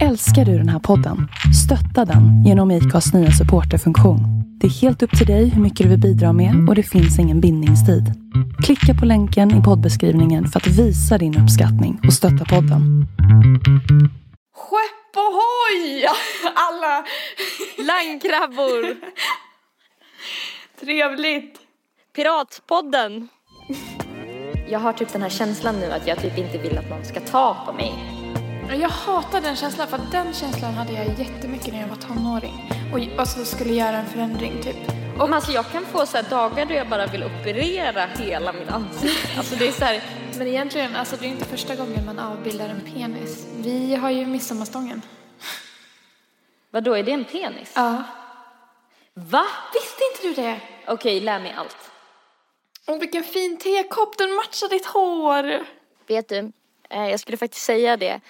Älskar du den här podden? Stötta den genom IKAs nya supporterfunktion. Det är helt upp till dig hur mycket du vill bidra med och det finns ingen bindningstid. Klicka på länken i poddbeskrivningen för att visa din uppskattning och stötta podden. Skepp ohoj! Alla Landkrabbor! trevligt. Piratpodden! Jag har typ den här känslan nu att jag typ inte vill att någon ska ta på mig. Jag hatar den känslan för att den känslan hade jag jättemycket när jag var tonåring. Och alltså skulle göra en förändring typ. Och men alltså jag kan få så här dagar då jag bara vill operera hela mitt ansikte. Alltså det är så här, Men egentligen, alltså det är inte första gången man avbildar en penis. Vi har ju midsommarstången. vadå är det en penis? Ja. Va? Visste inte du det? Okej, lär mig allt. Åh vilken fin tekopp, den matchar ditt hår. Vet du, eh, jag skulle faktiskt säga det,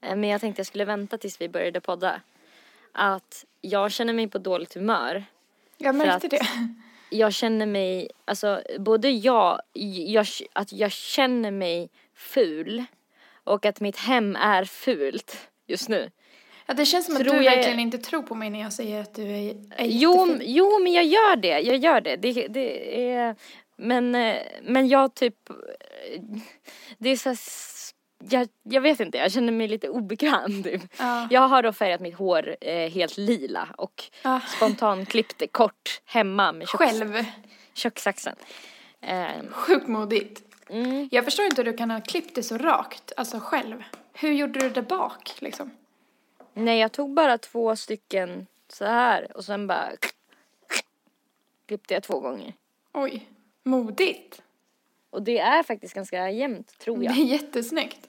men jag tänkte jag skulle vänta tills vi började podda. Att jag känner mig på dåligt humör. Jag märkte att- det. Jag känner mig, alltså både jag, jag, att jag känner mig ful och att mitt hem är fult just nu. Ja, det känns som att Tror du jag verkligen inte tror på mig när jag säger att du är, är Jo, jättefin. jo, men jag gör det, jag gör det. det, det är, men, eh, men jag typ, eh, det är så jag, jag vet inte, jag känner mig lite obekväm typ. Ja. Jag har då färgat mitt hår eh, helt lila och Ja. spontant klippt det kort hemma med köks, Själv. kökssaxen. Eh, Sjukt modigt. mm. Jag förstår inte hur du kan ha klippt det så rakt, alltså själv. Hur gjorde du det bak liksom? Nej, jag tog bara två stycken så här och sen bara klippte jag två gånger. Oj, modigt. Och det är faktiskt ganska jämnt, tror Det jag. är jättesnyggt.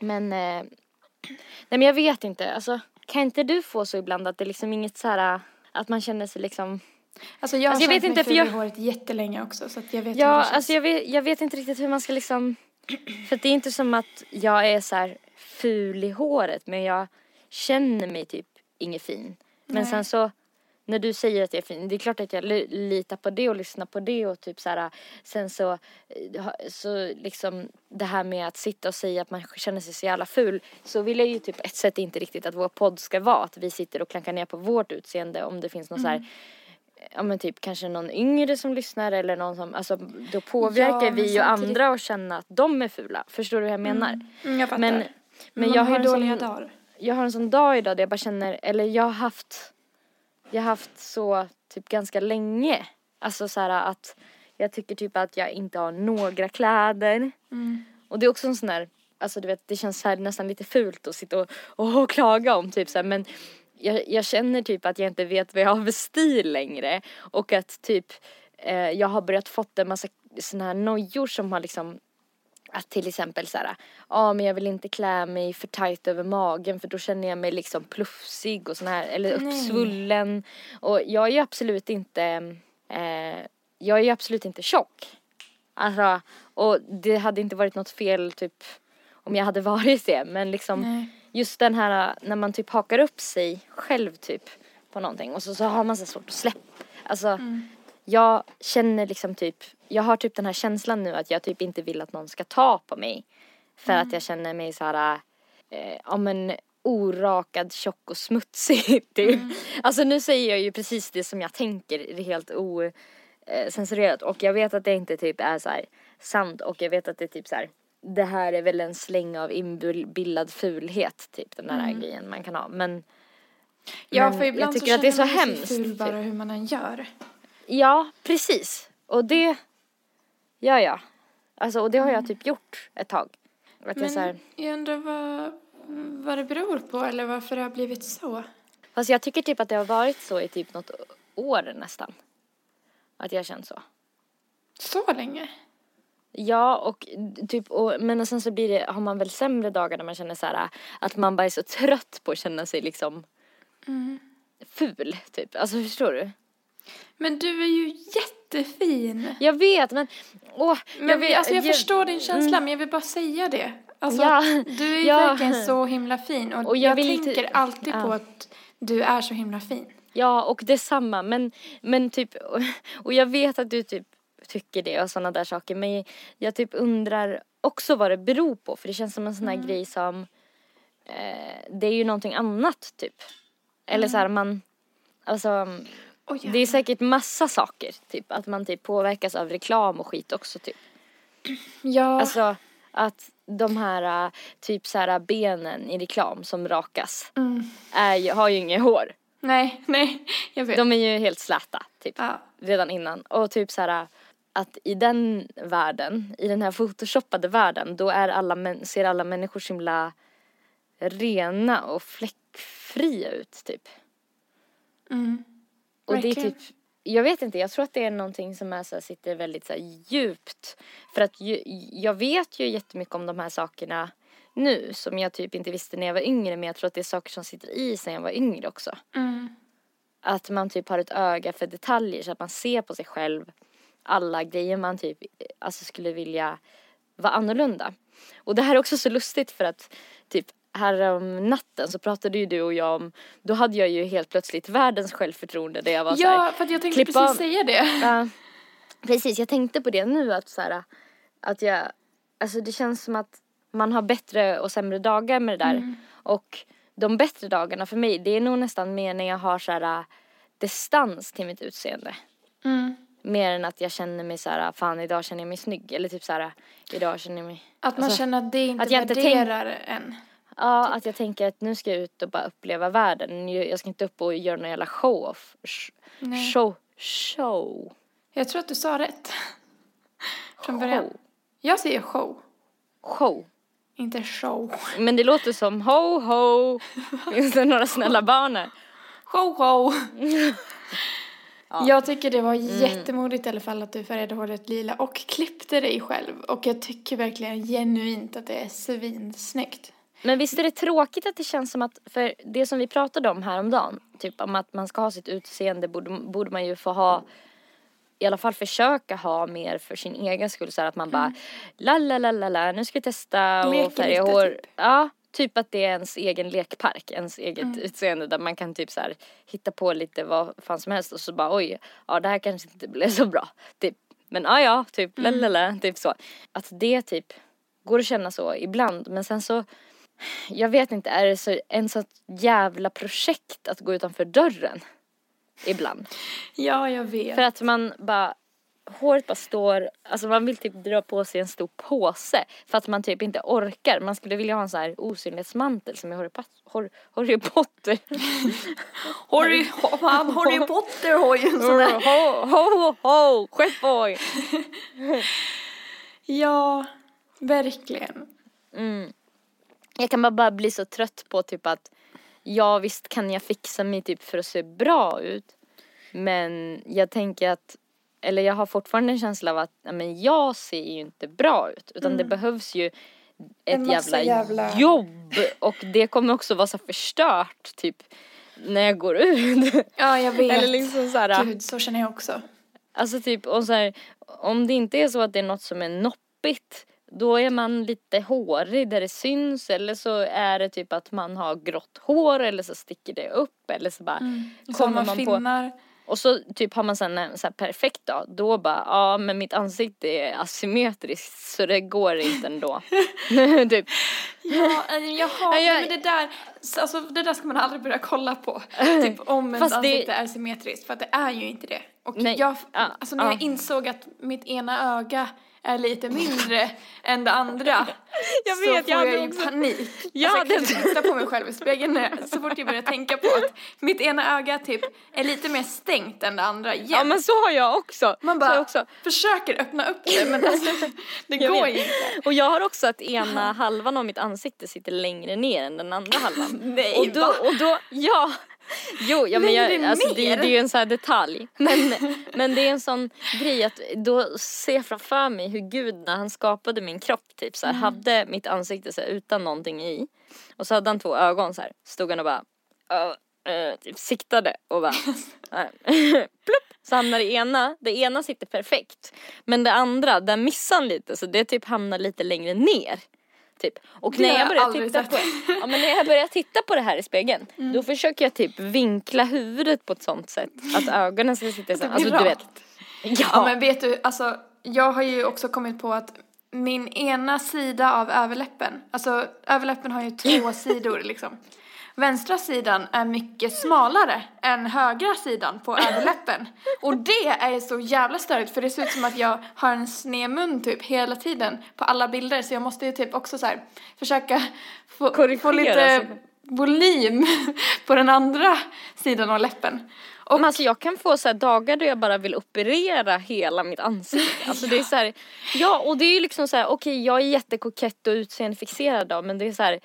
Men, eh, nej men jag vet inte, alltså kan inte du få så ibland att det liksom inget så här att man känner sig liksom Alltså jag har Alltså, jag vet inte, för jag- i håret jättelänge också så att jag vet hur Ja, det känns. alltså jag vet, jag vet inte riktigt hur man ska liksom För det är inte som att jag är så här ful i håret men jag känner mig typ inget fin. Men Nej. sen så när du säger att jag är fin, det är klart att jag li- litar på det och lyssnar på det och typ så här sen så, eh, så liksom det här med att sitta och säga att man känner sig så jävla ful så vill jag ju typ ett sätt inte riktigt att vår podd ska vara att vi sitter och klankar ner på vårt utseende om det finns någon så här ja men typ kanske någon yngre som lyssnar eller någon som, alltså då påverkar Ja, vi ju samtidigt- andra att känna att de är fula. Förstår du hur jag menar? Mm, jag fattar. Men, Men, men jag har har, ju en dåliga sån, dagar. jag har en sån dag idag där jag bara känner, eller jag har haft, jag haft så typ ganska länge. Alltså så här att jag tycker typ att jag inte har några kläder. Mm. Och det är också en sån där, alltså du vet det känns så här nästan lite fult att sitta och, och klaga om typ så här, men jag, jag känner typ att jag inte vet vad jag har för stil längre och att typ eh, jag har börjat fått en massa såna här nojor som har liksom att till exempel så här, ja men jag vill inte klä mig för tajt över magen för då känner jag mig liksom plufsig och sån här, eller Nej. uppsvullen. Och jag är ju absolut inte, eh, jag är ju absolut inte tjock. Alltså, och det hade inte varit något fel typ om jag hade varit det men liksom Nej. just den här när man typ hakar upp sig själv typ på någonting och så, så har man så svårt att släppa. Alltså Mm. jag känner liksom typ, jag har typ den här känslan nu att jag typ inte vill att någon ska ta på mig. För att jag känner mig så här, eh, ja men orakad, tjock och smutsig typ. Alltså nu säger jag ju precis det som jag tänker, det är helt osensurerat och jag vet att det inte typ är så här sant och jag vet att det är typ så här det här är väl en släng av inbillad fulhet typ den här grejen man kan ha men Ja, men för ibland jag tycker så att det är så man sig ful typ. bara hur man än gör. Ja, precis. Och det gör jag. Alltså, och det har jag typ gjort ett tag. Att jag så här, Men jag undrar vad, vad det beror på eller varför det har blivit så. fast jag tycker typ att det har varit så i typ något år nästan. Att jag känt så. Så länge? Ja, och typ, och, men sen så blir det, har man väl sämre dagar när man känner så här att man bara är så trött på att känna sig liksom Mm. ful, typ. Alltså förstår du? Men du är ju jättefin. Jag vet, men åh, Men jag, vet, alltså jag förstår din känsla men jag vill bara säga det. Alltså, Ja, du är ja. verkligen så himla fin och, Och jag jag, tänker alltid på ja. att du är så himla fin. Ja, och detsamma. Men, men typ, och jag vet att du typ tycker det och sådana där saker. Men jag typ undrar också vad det beror på. För det känns som en sån här grej som eh, det är ju någonting annat typ. Eller så här man, alltså Oj, det är säkert massa saker. Typ att man typ påverkas av reklam och skit också typ. ja. Alltså att de här äh, typ så här benen i reklam som rakas mm. är, har ju inget hår. Nej, nej, jag vet. De är ju helt släta typ Ja. redan innan. Och typ så här att i den världen, i den här photoshoppade världen, då är alla, ser alla människor så himla rena och fläckfria ut typ. Mm. Och det är typ, jag vet inte, jag tror att det är någonting som är så här, sitter väldigt så djupt. För att ju, jag vet ju jättemycket om de här sakerna nu som jag typ inte visste när jag var yngre men jag tror att det är saker som sitter i sen jag var yngre också. Mm. Att man typ har ett öga för detaljer så att man ser på sig själv alla grejer man typ alltså skulle vilja vara annorlunda. Och det här är också så lustigt för att typ här om natten så pratade ju du och jag om, då hade jag ju helt plötsligt världens självförtroende där jag var så här, Ja, för att jag tänkte klippa precis säga det. Ja, precis, jag tänkte på det nu att så här, att jag, alltså det känns som att man har bättre och sämre dagar med det där. Och de bättre dagarna för mig, det är nog nästan mer när jag har så här distans till mitt utseende. Mm. Mer än att jag känner mig så här, fan idag känner jag mig snygg. Eller typ så här, idag känner jag mig... Att man Alltså, känner att det inte att jag inte värderar en. Ja, att jag tänker att nu ska jag ut och bara uppleva världen. Jag ska inte upp och göra någon jävla show-off. Sh- Nej. Show. Show. Jag tror att du sa rätt. Från början. Show. Jag säger show, Show. inte show. Men det låter som ho ho. Finns det några snälla barn här? Show, show. Jag tycker det var jättemodigt i alla fall att du färgade håret lila och klippte dig själv. Och jag tycker verkligen genuint att det är svinsnyggt. Men visst är det tråkigt att det känns som att, för det som vi pratade om häromdagen, typ om att man ska ha sitt utseende borde, borde man ju få ha, i alla fall försöka ha mer för sin egen skull så att man bara la la la la la nu ska vi testa Leker och färga lite, hår. typ. Ja, typ att det är ens egen lekpark, ens eget utseende där man kan typ så här hitta på lite vad fan som helst och så bara oj, ja det här kanske inte blev så bra. Typ. Men ja ja, typ la la la, typ så. Att det typ går att känna så ibland men sen så jag vet inte, är det så, en sånt jävla projekt att gå utanför dörren? Ibland. Ja, jag vet. För att man bara, håret bara står, alltså man vill typ dra på sig en stor påse för att man typ inte orkar. Man skulle vilja ha en sån här osynlighetsmantel som i Harry, Pot- Har- Harry Potter. Harry, han Harry Potter har ju en sån där. ho, ho, ho, skeppboy. Ja, verkligen. Mm. Jag kan bara, bli så trött på typ att ja visst kan jag fixa mig typ för att se bra ut. Men jag tänker att, eller jag har fortfarande en känsla av att men jag ser ju inte bra ut. Utan det behövs ju ett jävla, jävla- jobb. Och det kommer också vara så förstört typ när jag går ut. Ja, jag vet. eller liksom så här, Gud, så känner jag också. Alltså typ, och så här, om det inte är så att det är något som är noppigt då är man lite hårig där det syns eller så är det typ att man har grått hår eller så sticker det upp eller så bara Så kommer man man på finnar. och så typ har man sen en så här perfekt dag då bara ja men mitt ansikte är asymmetriskt så det går inte ändå. typ. Ja, eh, jaha, Ja, jag- men det där, alltså det där ska man aldrig börja kolla på. Typ om ens Fast det- ansikte är symmetriskt, för att det är ju inte det. Och Nej, jag, ja, alltså när ja. jag insåg att mitt ena öga är lite mindre än det andra Jag så vet, får jag jag, ju också- panik. Jag alltså, jag kan inte titta på mig själv i spegeln när så fort jag börjar tänka på att mitt ena öga typ är lite mer stängt än det andra igen. Ja men så har jag också. Man Så bara också. försöker öppna upp det men alltså, det Jag går vet. inte. Och jag har också att ena halvan av mitt ansikte sitter längre ner än den andra halvan. Nej, och då, va? och då, ja. Jo, ja, men jag, alltså, det, det är ju en sån här detalj. Men, men det är en sån grej att då ser jag framför mig hur Gud när han skapade min kropp typ så här, Mm. hade mitt ansikte så här, utan någonting i. Och så hade han två ögon så här, stod han och bara uh, uh, typ siktade och bara plupp så hamnar det ena, det ena sitter perfekt. Men det andra, där missar han lite så det typ hamnar lite längre ner. Typ. Och när jag börjar titta på ja, men när jag börjar titta på det här i spegeln Mm. då försöker jag typ vinkla huvudet på ett sånt sätt att ögonen ska sitta så. Alltså du vet. Ja. Ja men vet du, alltså jag har ju också kommit på att min ena sida av överläppen, alltså överläppen har ju två sidor liksom. Vänstra sidan är mycket smalare än högra sidan på överläppen. Och det är så jävla störigt för det ser ut som att jag har en sned mun typ hela tiden på alla bilder så jag måste ju typ också så här försöka få, få lite volym på den andra sidan av läppen. Och Men alltså jag kan få så dagar då jag bara vill operera hela mitt ansikte. Alltså det är så här, ja och det är ju liksom så här, okej jag är jättekokett och utseendefixerad då men det är så här,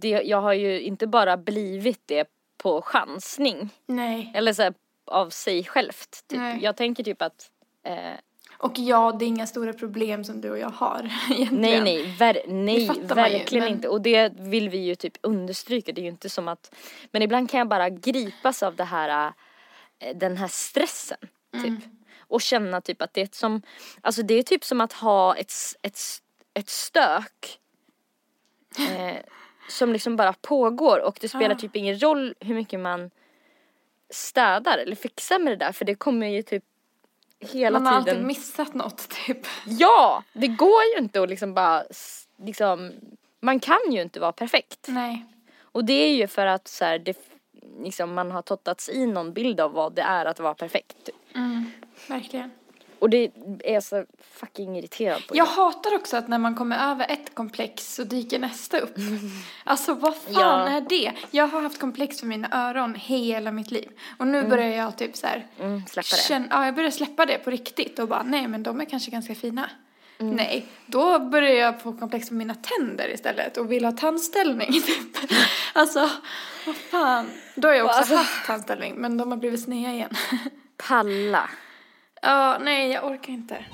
det, jag har ju inte bara blivit det på chansning. nej. Eller så här, av sig självt. Typ. Nej. Jag tänker typ att eh, Och ja, det är inga stora problem som du och jag har egentligen. Nej nej, ver- nej man ju, verkligen men- inte. Och det vill vi ju typ understryka. Det är ju inte som att, men ibland kan jag bara gripas av det här, äh, den här stressen. Typ. Mm. Och känna typ att det är som, alltså det är typ som att ha ett, ett, ett stök. Eh, som liksom bara pågår och det spelar Ja. typ ingen roll hur mycket man städar eller fixar med det där för det kommer ju typ hela Man har tiden. alltid missat något typ. Ja, det går ju inte att liksom bara liksom man kan ju inte vara perfekt. Nej. Och det är ju för att så här, det, liksom, man har tottats i någon bild av vad det är att vara perfekt. Mm, verkligen. Och det är jag så fucking irriterad på. Jag hatar också att när man kommer över ett komplex så dyker nästa upp. Alltså vad fan Ja. är det? Jag har haft komplex för mina öron hela mitt liv. Och nu börjar jag typ så här. Mm, släppa det. Känna, ja, jag börjar släppa det på riktigt och bara nej men de är kanske ganska fina. Mm. Nej, då börjar jag få komplex för mina tänder istället och vill ha tandställning typ. Alltså, vad fan. Då har jag också Alltså- haft tandställning men de har blivit sneda igen. Palla. Ja, nej jag orkar inte.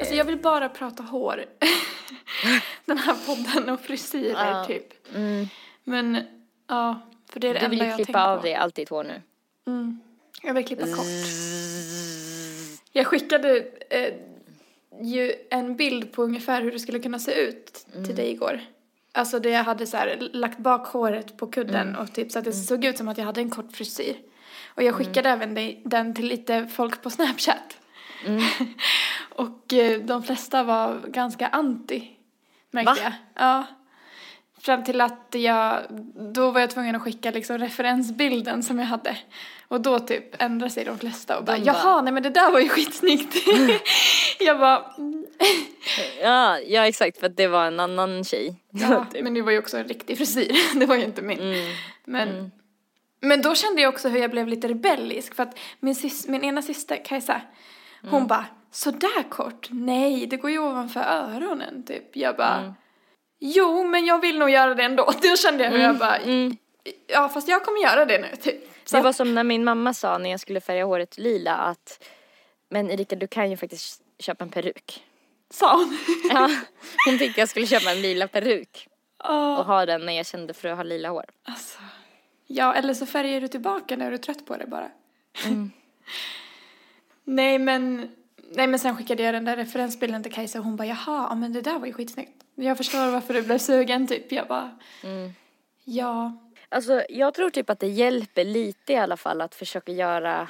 Alltså jag vill bara prata hår. Den här podden och frisyrer Ja. typ. Mm. Men ja, för det är det Du vill enda jag klippa tänker av på. dig allt ditt hår nu. Mm. Jag vill klippa kort. Jag skickade eh, ju en bild på ungefär hur det skulle kunna se ut Mm. till dig igår. Alltså det jag hade så här lagt bak håret på kudden Mm. och typ så att det såg ut som att jag hade en kort frisyr. Och jag skickade även dig- den till lite folk på Snapchat. Mm. och eh, de flesta var ganska anti, märkte Va? jag. Ja. Fram till att jag, då var jag tvungen att skicka liksom referensbilden som jag hade. Och då typ ändrade sig de flesta och bara, De jaha, bara- nej men det där var ju skitsnyggt. jag bara, mm, Ja, ja exakt för att det var en annan tjej. ja, Typ. men det var ju också en riktig frisyr. det var ju inte min. Mm. Men, men då kände jag också hur jag blev lite rebellisk för att min, sys, min ena syster, Kajsa, hon Mm. bara, så där kort? Nej, det går ju ovanför öronen typ. Jag bara, Mm. jo men jag vill nog göra det ändå. Då kände jag hur jag bara, Mm. ja fast jag kommer göra det nu typ. Så Det var som när min mamma sa när jag skulle färga håret lila att men Erika du kan ju faktiskt köpa en peruk. Sa hon. Ja, hon tyckte jag skulle köpa en lila peruk Ja, och ha den när jag kände för att ha lila hår. alltså. Ja, eller så färgar du tillbaka när du är trött på det bara. Mm. nej men, nej men sen skickade jag den där referensbilden till Kajsa och hon bara, jaha, ja, men det där var ju skitsnyggt. Jag förstår varför du blev sugen typ. Jag bara, Mm. ja. Alltså jag tror typ att det hjälper lite i alla fall att försöka göra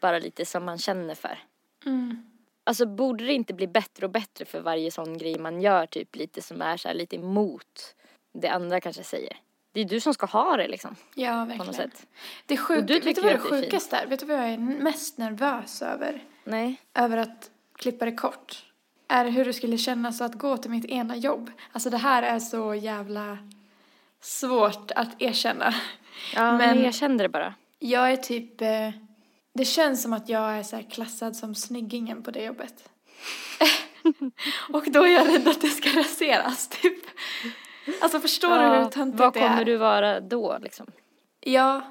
bara lite som man känner för. Mm. Alltså borde det inte bli bättre och bättre för varje sån grej man gör typ lite som är så här lite emot det andra kanske säger. Det är du som ska ha det liksom Ja, på verkligen. något sätt. Det är sjukt. Vet du vad det sjukaste är? Vet du vad jag är mest nervös över? Nej. Över att klippa det kort. Är hur det skulle kännas att gå till mitt ena jobb. Alltså det här är så jävla svårt att erkänna. Ja men, Men- jag kände det bara. Jag är typ, eh, det känns som att jag är så klassad som snyggingen på det jobbet. Och då är jag rädd att det ska raseras typ. Alltså förstår du hur töntigt vad det är? kommer du vara då liksom? Ja.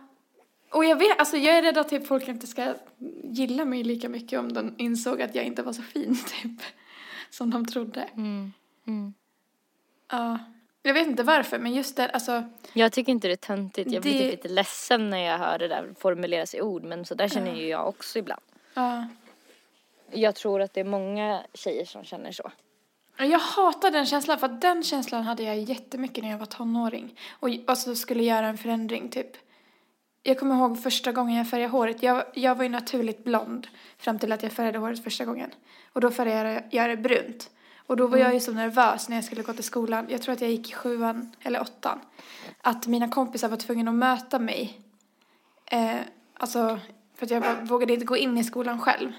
Och jag vet, alltså jag är rädd att typ folk inte ska gilla mig lika mycket om de insåg att jag inte var så fin typ. Som de trodde. Mm. Mm. Ja. Jag vet inte varför men just det, alltså. Jag tycker inte det är töntigt. Jag blir Det- typ lite ledsen när jag hör det där formuleras i ord men så där känner ju jag också ibland. Ja. Jag tror att det är många tjejer som känner så. Jag hatar den känslan för den känslan hade jag jättemycket när jag var tonåring. Och alltså skulle göra en förändring typ. jag kommer ihåg första gången jag färgade håret. Jag, jag var ju naturligt blond fram till att jag färgade håret första gången. Och då färgade jag det brunt. Och då var jag ju så nervös när jag skulle gå till skolan. Jag tror att jag gick i sjuan eller åttan. Att mina kompisar var tvungna att möta mig. Eh, alltså, för att jag bara vågade inte gå in i skolan själv.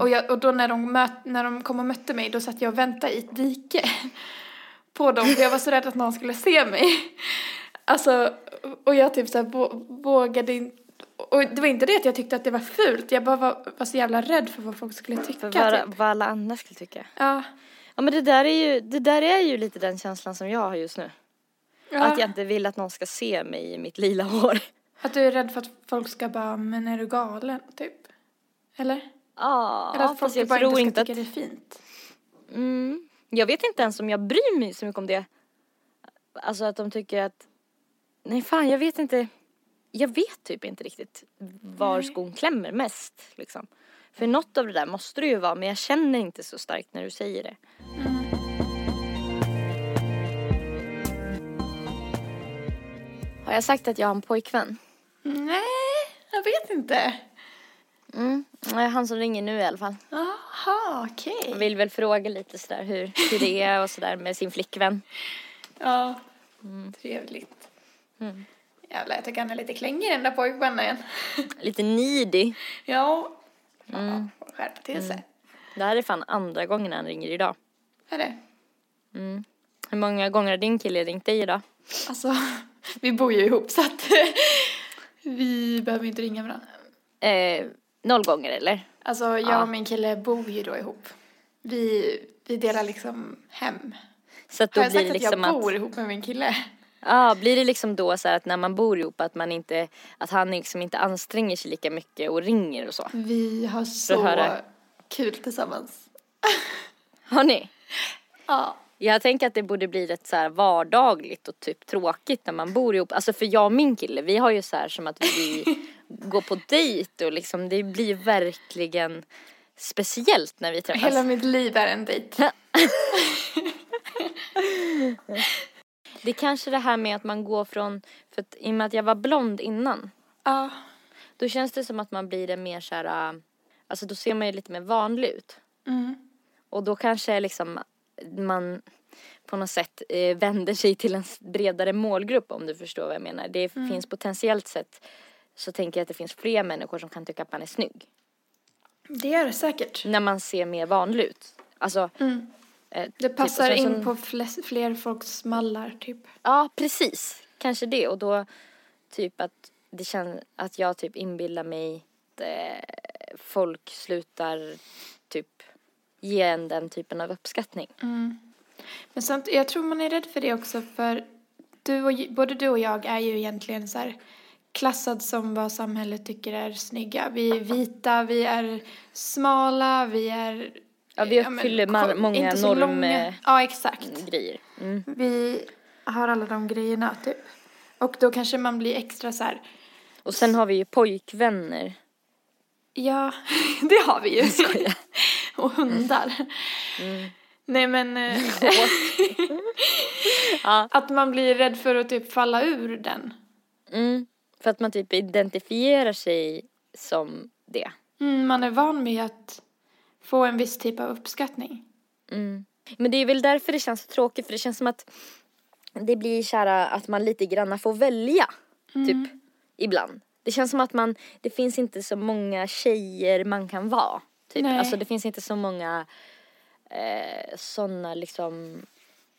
Och, jag, och då när de, möt, när de kom och mötte mig, då satt jag och väntade i ett dike på dem. För jag var så rädd att någon skulle se mig. Alltså, och jag typ så här vå- vågade inte. Och det var inte det att jag tyckte att det var fult. Jag bara var, var så jävla rädd för vad folk skulle tycka. För vad, typ. vad alla andra skulle tycka. Ja. Ja men det där är ju, det där är ju lite den känslan som jag har just nu. ja. Att jag inte vill att någon ska se mig i mitt lila hår. Att du är rädd för att folk ska bara, men är du galen? Typ. Eller? Ja, Eller att folk jag bara tror inte inte ska att... tycka det är fint. Mm, jag vet inte ens om jag bryr mig så mycket om det. Alltså att de tycker att... Nej fan, jag vet inte. Jag vet typ inte riktigt var skon klämmer mest liksom. För något av det där måste det ju vara, men jag känner inte så starkt när du säger det. Har jag sagt att jag har en pojkvän? Nej, jag vet inte. Mm, han som ringer nu i alla fall. Jaha, okej. Jag vill väl fråga lite sådär hur, hur det är och sådär med sin flickvän. Ja, trevligt. Mm. Jävlar, jag tycker han är lite klängig den där pojkvännen. Lite needy. ja. Mm. Ja, får skärpa till sig. Det här är fan andra gången han ringer idag. Är det? Mm. Hur många gånger har din kille ringt dig idag? Alltså, vi bor ju ihop så att vi behöver inte ringa varandra. Eh, noll gånger eller? Alltså, jag Ja. och min kille bor ju då ihop. Vi, vi delar liksom hem. Så att då Har jag blir sagt det att jag liksom bor att, ihop med min kille? ja, blir det liksom då så att när man bor ihop att man inte, att han liksom inte anstränger sig lika mycket och ringer och så? Vi har så höra. kul tillsammans. Har ni? Ja. Jag tänker att det borde bli rätt så vardagligt och typ tråkigt när man bor ihop. Alltså för jag och min kille, vi har ju så här som att vi går på dejt och liksom det blir verkligen speciellt när vi träffas. Hela mitt liv är en dejt. Det är kanske det här med att man går från, för att i och med att jag var blond innan, Ja. då känns det som att man blir en mer så här, äh, alltså då ser man ju lite mer vanlig ut. Mm. Och då kanske liksom man på något sätt eh, vänder sig till en bredare målgrupp om du förstår vad jag menar. Det finns potentiellt sett så tänker jag att det finns fler människor som kan tycka att man är snygg. Det gör det säkert. När man ser mer vanlig ut. Alltså, Mm. eh, Det typ, passar sen in så- på fles- fler folks mallar, typ. Ja, precis. Kanske det. Och då typ att det känns att jag typ inbillar mig att eh, folk slutar typ ge en den typen av uppskattning. Men sånt, jag tror man är rädd för det också för du och, både du och jag är ju egentligen så här klassad som vad samhället tycker är snygga. Vi är vita, vi är smala, vi är... Ja, vi men, uppfyller mar- ko- många inte så norm- långa- Ja, exakt. Grejer. Mm. Vi har alla de grejerna, typ. Och då kanske man blir extra så här... Och sen har vi ju pojkvänner. Ja, det har vi ju. och hundar. Nej men... eh, Ja. Att man blir rädd för att typ falla ur den. Mm. För att man typ identifierar sig som det. Mm, man är van med att få en viss typ av uppskattning. Mm. Men det är väl därför det känns så tråkigt för det känns som att det blir kära att man lite granna får välja. Typ ibland. Det känns som att man, det finns inte så många tjejer man kan vara. Typ. Nej. Alltså det finns inte så många eh, sådana liksom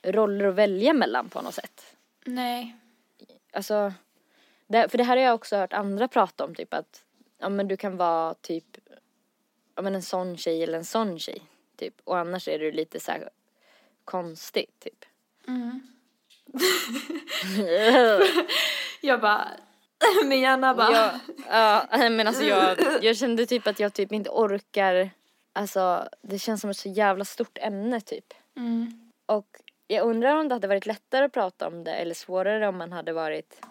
roller att välja mellan på något sätt. Nej. Alltså, det, för det här har jag också hört andra prata om typ att ja men du kan vara typ ja men en sån tjej eller en sån tjej typ och annars är du lite så här konstig typ. Jag bara... Min hjärna bara... jag, ja, men alltså jag, jag kände typ att jag typ inte orkar, alltså det känns som ett så jävla stort ämne typ. Mm. Och jag undrar om det hade varit lättare att prata om det eller svårare om man hade varit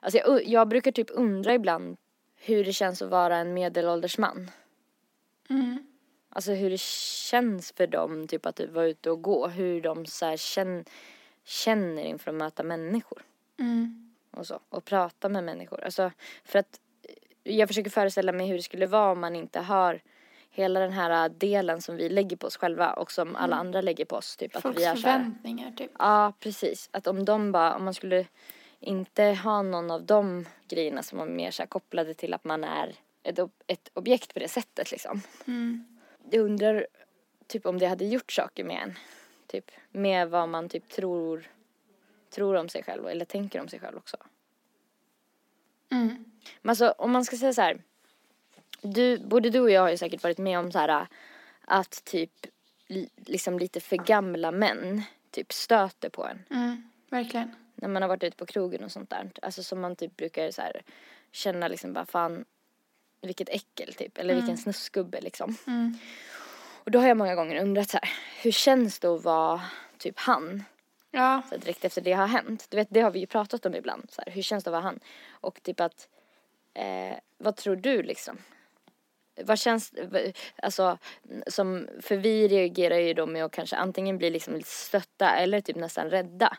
Alltså jag, jag brukar typ undra ibland hur det känns att vara en medelålders man. Mm. Alltså hur det känns för dem typ att vara ute och gå. Hur de så här känn, känner inför att möta människor Mm. Och så. Och prata med människor. Alltså för att jag försöker föreställa mig hur det skulle vara om man inte har hela den här delen som vi lägger på oss själva och som alla andra lägger på oss. Typ att Folks vi är förväntningar typ. Ja, precis. Att om de bara, om man skulle inte ha någon av de grejerna som var mer så kopplade till att man är ett, ob- ett objekt på det sättet liksom. Mm. Jag undrar typ om det hade gjort saker med en. Typ med vad man typ tror, tror om sig själv eller tänker om sig själv också. Mm. Men alltså om man ska säga så här. Du, både du och jag har ju säkert varit med om så här att typ li- liksom lite för gamla män typ stöter på en. Mm. Verkligen. när man har varit ute på krogen och sånt där. Alltså som man typ brukar så här känna liksom bara fan vilket äckel typ eller vilken snuskgubbe liksom. Mm. Och då har jag många gånger undrat så här hur känns det att vara typ han? Ja. Så direkt efter det har hänt. Du vet det har vi ju pratat om ibland så här, hur känns det att vara han? Och typ att eh, vad tror du liksom? Vad känns, alltså som, för vi reagerar ju då med att kanske antingen bli liksom lite stötta eller typ nästan rädda.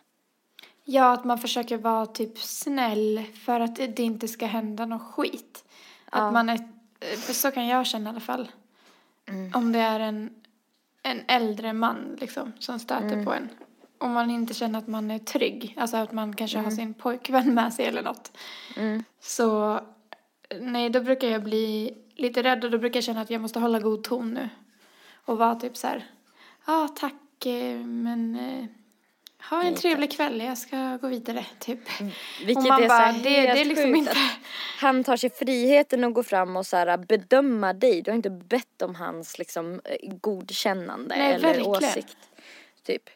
Ja, att man försöker vara typ snäll för att det inte ska hända något skit. Att man är, för så kan jag känna i alla fall. Om det är en, en äldre man liksom som stöter på en. Om man inte känner att man är trygg, alltså att man kanske har sin pojkvän med sig eller något. Så nej, då brukar jag bli lite rädd och då brukar jag känna att jag måste hålla god ton nu. Och vara typ så här, ja tack, eh, men eh, ha en trevlig kväll, jag ska gå vidare, typ. Vilket man är bara, här det- det är liksom inte- Han tar sig friheten att gå fram och så här bedöma dig. Du har inte bett om hans liksom eh, godkännande Nej, eller verkligen. åsikt. Typ.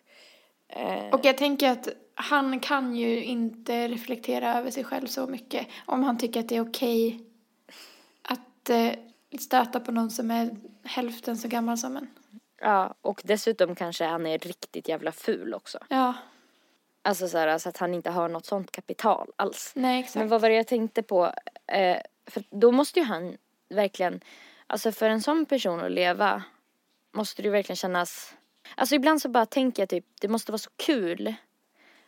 Eh, Och jag tänker att han kan ju inte reflektera över sig själv så mycket om han tycker att det är okej att eh, stöta på någon som är hälften så gammal som en. ja, och dessutom kanske han är riktigt jävla ful också. Ja, Alltså så, här, så att han inte har något sånt kapital alls. nej exakt. Men vad var det jag tänkte på? Eh, för då måste ju han verkligen, alltså för en sån person att leva måste det ju verkligen kännas, alltså ibland så bara tänker jag typ, det måste vara så kul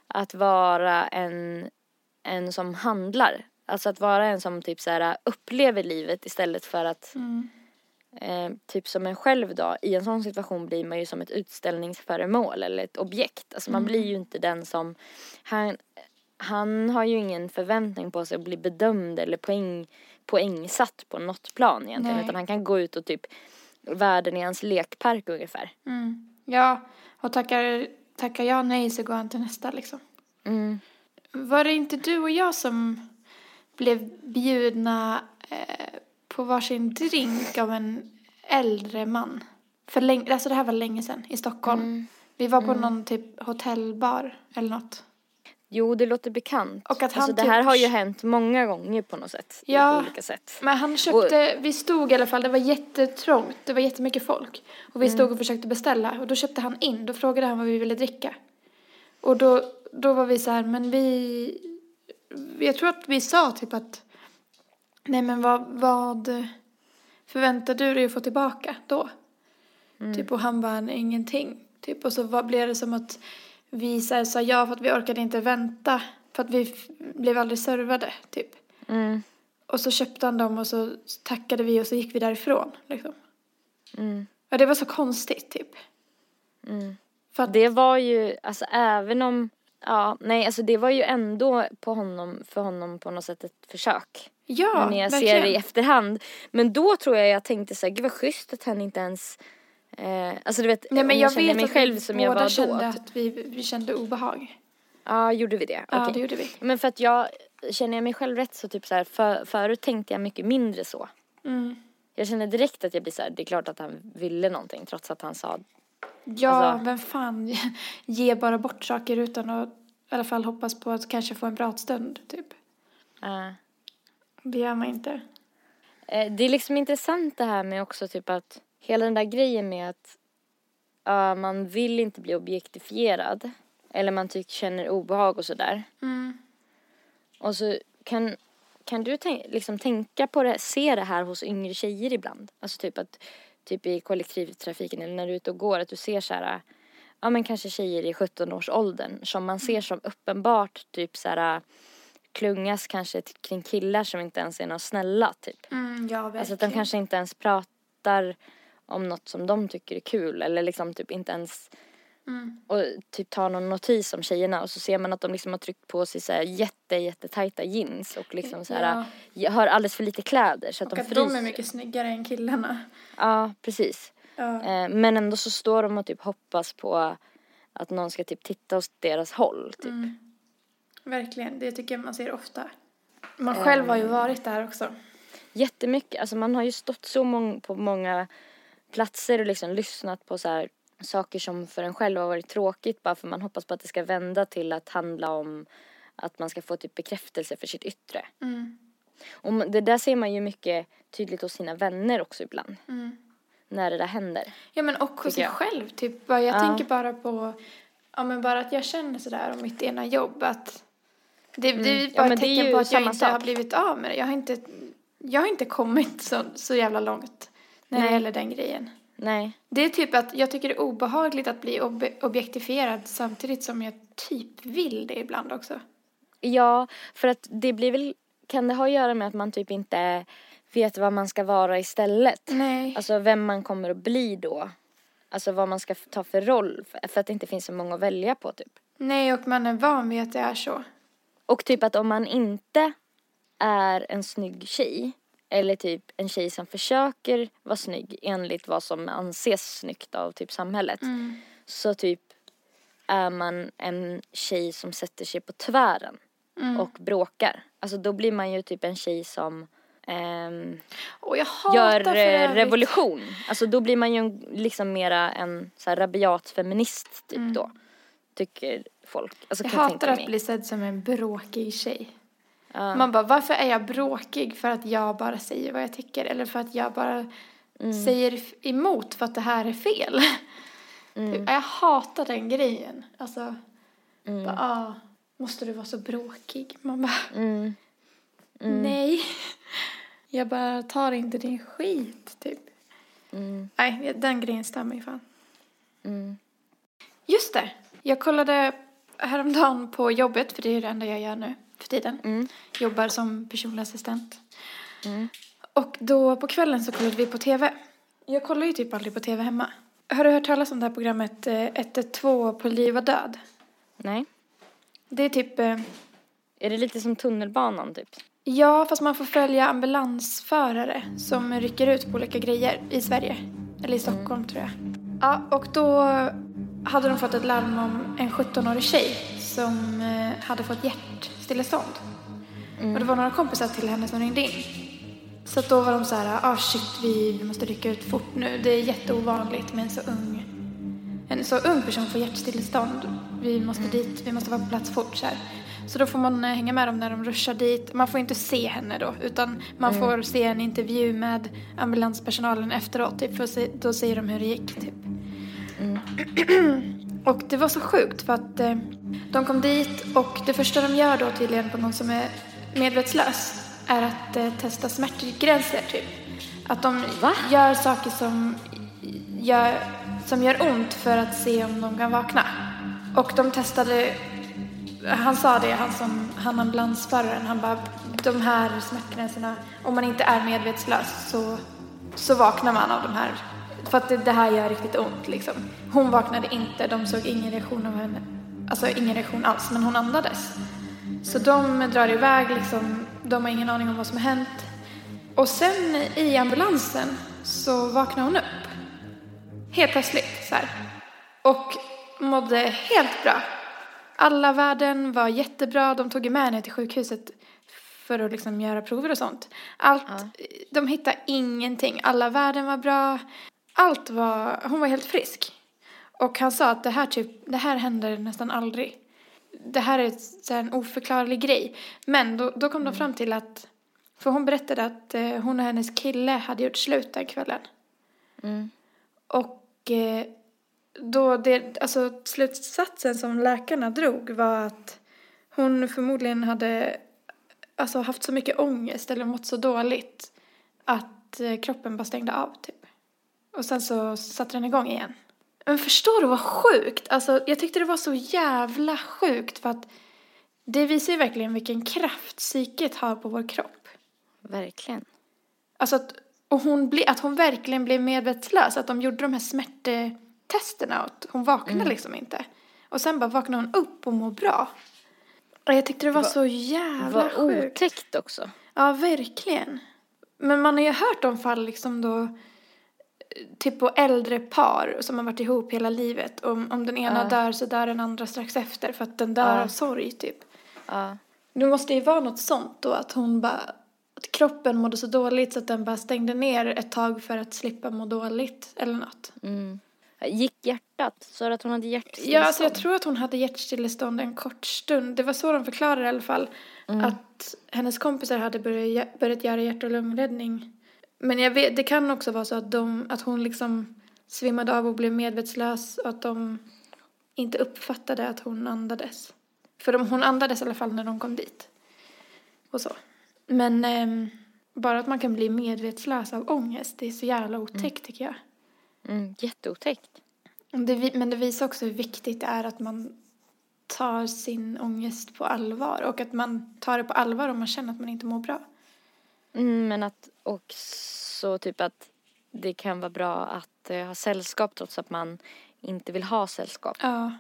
att vara en, en som handlar. Alltså att vara en som typ så här upplever livet istället för att Mm. eh, typ som en själv då, i en sån situation blir man ju som ett utställningsföremål eller ett objekt. Alltså man blir ju inte den som, han, han har ju ingen förväntning på sig att bli bedömd eller poäng, poängsatt på något plan egentligen. Nej. Utan han kan gå ut och typ, världen i hans lekpark ungefär. Mm. Ja, och tackar, tackar jag nej så går han till nästa liksom. Mm. Var det inte du och jag som blev bjudna eh, på varsin drink av en äldre man? För länge, alltså det här var länge sedan i Stockholm. Mm. Vi var på någon typ hotellbar eller något. Jo, det låter bekant. Och att han alltså, det typ- här har ju hänt många gånger på något sätt. Ja. På olika sätt. Men han köpte, vi stod i alla fall, det var jättetrångt, det var jättemycket folk. Och vi stod och försökte beställa och då köpte han in, då frågade han vad vi ville dricka. Och då, då var vi så här, men vi, jag tror att vi sa typ att, nej men vad, vad förväntar du dig att få tillbaka då? Typ och han bara, "Nej, ingenting. Typ och så var, blev det som att vi så sa ja för att vi orkade inte vänta. För att vi blev aldrig servade, typ. Mm. Och så köpte han dem och så tackade vi och så gick vi därifrån. Liksom. Mm. Ja, det var så konstigt typ. Mm. För att, Det var ju, alltså även om, ja, nej, alltså det var ju ändå på honom, för honom på något sätt ett försök. ja, när jag verkligen. ser det i efterhand. Men då tror jag jag tänkte så här, gud vad schysst att han inte ens, eh, alltså du vet, Nej, men jag, känner vet mig att själv som jag var kände då. att vi, vi kände obehag. Ja, gjorde vi det? Ja, det gjorde vi. Men för att jag, känner jag mig själv rätt så typ så här, för, förut tänkte jag mycket mindre så. Mm. Jag känner direkt att jag blir så här, det är klart att han ville någonting trots att han sa, Ja, Alltså- vem fan ger bara bort saker utan att i alla fall hoppas på att kanske få en pratstund, typ. eh, Det gör man inte. Eh, Det är liksom intressant det här med också typ att hela den där grejen med att ja, man vill inte bli objektifierad eller man tycker känner obehag och sådär. Mm. Och så kan, kan du tänk, liksom tänka på det, se det här hos yngre tjejer ibland? Alltså typ att typ i kollektivtrafiken eller när du är ute och går att du ser så här ja men kanske tjejer i 17-årsåldern som man ser som uppenbart typ så här klungas kanske kring killar som inte ens är några snälla typ. Mm, ja, verkligen. Alltså att de kanske inte ens pratar om något som de tycker är kul eller liksom typ inte ens Mm. och typ tar någon notis om tjejerna och så ser man att de liksom har tryckt på sig så här jätte jättetajta jeans och liksom så här har alldeles för lite kläder så att Och de att fryser. de är mycket snyggare än killarna. Ja, precis. Ja. Eh, men ändå så står de och typ hoppas på att någon ska typ titta åt deras håll typ. Mm. Verkligen, det tycker jag man ser ofta. Man själv har ju varit där också. Jättemycket, alltså man har ju stått så mång- på många platser och liksom lyssnat på så här saker som för en själv har varit tråkigt bara för man hoppas på att det ska vända till att handla om att man ska få typ bekräftelse för sitt yttre. Mm. Och det där ser man ju mycket tydligt hos sina vänner också ibland. Mm. När det där händer. Ja men och hos sig jag. själv typ. Jag Ja. tänker bara på, ja men bara att jag känner sådär om mitt ena jobb att det, det är Mm. Ja, bara men ett är tecken på att jag inte har sak. blivit av med det. Jag har inte, jag har inte kommit så, så jävla långt när det Nej. gäller den grejen. Nej. Det är typ att jag tycker det är obehagligt att bli ob- objektifierad samtidigt som jag typ vill det ibland också. Ja, för att det blir väl, kan det ha att göra med att man typ inte vet vad man ska vara istället? Nej. Alltså vem man kommer att bli då. Alltså vad man ska ta för roll för, för att det inte finns så många att välja på typ. Nej, och man är van vid att det är så. Och typ att om man inte är en snygg tjej eller typ en tjej som försöker vara snygg enligt vad som anses snyggt av typ samhället så typ är man en tjej som sätter sig på tvären och bråkar. Alltså då blir man ju typ en tjej som ehm, hatar gör eh, revolution. Alltså då blir man ju liksom mera en så här rabiat feminist typ då. Tycker folk. Alltså Jag jag hatar att mig. bli sedd som en bråkig tjej. Ja. Man bara, varför är jag bråkig? För att jag bara säger vad jag tycker? Eller för att jag bara Mm. säger emot för att det här är fel? Mm. Typ, Jag hatar den grejen. Alltså, Mm. bara, ah, måste du vara så bråkig? Man bara, Mm. nej. Jag bara tar inte din skit, typ. Mm. Nej, den grejen stör mig fan. Mm. Just det. Jag kollade häromdagen på jobbet, för det är det enda jag gör nu för tiden. Mm. Jobbar som personlig assistent. Mm. Och då på kvällen så kollade vi på tv. Jag kollar ju typ aldrig på tv hemma. Har du hört talas om det här programmet eh, 112 på liv och död? Nej. Det är typ, eh, Är det lite som tunnelbanan typ? ja fast man får följa ambulansförare som rycker ut på olika grejer i Sverige. Eller i Stockholm tror jag. Ja, och då hade de fått ett larm om en 17-årig tjej som eh, hade fått hjärtstillestånd. Och det var några kompisar till henne som ringde in. Så då var de så här, ah shit vi, måste rycka ut fort nu. Det är jätteovanligt med en så ung, en så ung person får hjärtstillestånd. Vi måste dit, vi måste vara på plats fort så här. Så då får man eh, hänga med dem när de ruschar dit. Man får inte se henne då, utan man får se en intervju med ambulanspersonalen efteråt. Typ, för då säger de hur det gick. Typ. Och det var så sjukt för att eh, de kom dit och det första de gör då tydligen på någon som är medvetslös är att eh, testa smärtgränser typ. Att de Va? gör saker som gör, som gör ont för att se om de kan vakna. Och de testade, han sa det, han som, han ambulansföraren, han bara de här smärtgränserna, om man inte är medvetslös så, så vaknar man av de här. För att det, det här gör riktigt ont liksom. Hon vaknade inte, de såg ingen reaktion av henne. Alltså ingen reaktion alls, men hon andades. Så de drar iväg liksom, de har ingen aning om vad som har hänt. Och sen i ambulansen så vaknar hon upp. Helt plötsligt så här. Och mådde helt bra. Alla värden var jättebra. De tog med henne till sjukhuset för att liksom göra prover och sånt. Allt, de hittade ingenting. Alla värden var bra. Allt var, hon var helt frisk. Och han sa att det här typ, det här händer nästan aldrig. Det här är så här en oförklarlig grej. Men då, då kom de fram till att, för hon berättade att eh, hon och hennes kille hade gjort slut den kvällen. Mm. Och eh, då det, alltså slutsatsen som läkarna drog var att hon förmodligen hade alltså, haft så mycket ångest eller mått så dåligt att eh, kroppen bara stängde av typ. Och sen så satte den igång igen. Men förstår du vad sjukt? Alltså jag tyckte det var så jävla sjukt för att Det visar ju verkligen vilken kraft psyket har på vår kropp. Verkligen. Alltså att, och hon bli, att hon verkligen blev medvetslös. Att de gjorde de här smärttesterna och att hon vaknade Mm. liksom inte. Och sen bara vaknade hon upp och mår bra. Och jag tyckte det var Vad- så jävla Vad sjukt. otäckt också. Ja, verkligen. Men man har ju hört om fall liksom då, typ på äldre par som har varit ihop hela livet. Om, om den ena Ja. dör så dör den andra strax efter för att den dör Ja. av sorg typ. Ja. Det måste ju vara något sånt då att hon bara, att kroppen mådde så dåligt så att den bara stängde ner ett tag för att slippa må dåligt eller något. Mm. Gick hjärtat? Du att hon hade hjärtstillestånd? Ja, alltså jag tror att hon hade hjärtstillestånd en kort stund. Det var så de förklarade i alla fall. Mm. Att hennes kompisar hade börjat, börjat göra hjärt och lungräddning. Men jag vet, det kan också vara så att, de, att hon liksom svimmade av och blev medvetslös och att de inte uppfattade att hon andades. För de, hon andades i alla fall när de kom dit. Och så. Men ehm, bara att man kan bli medvetslös av ångest, det är så jävla otäckt tycker jag. Mm, jätteotäckt. Det, men det visar också hur viktigt det är att man tar sin ångest på allvar och att man tar det på allvar om man känner att man inte mår bra. Mm, men att också typ att det kan vara bra att eh, ha sällskap trots att man inte vill ha sällskap. Ja,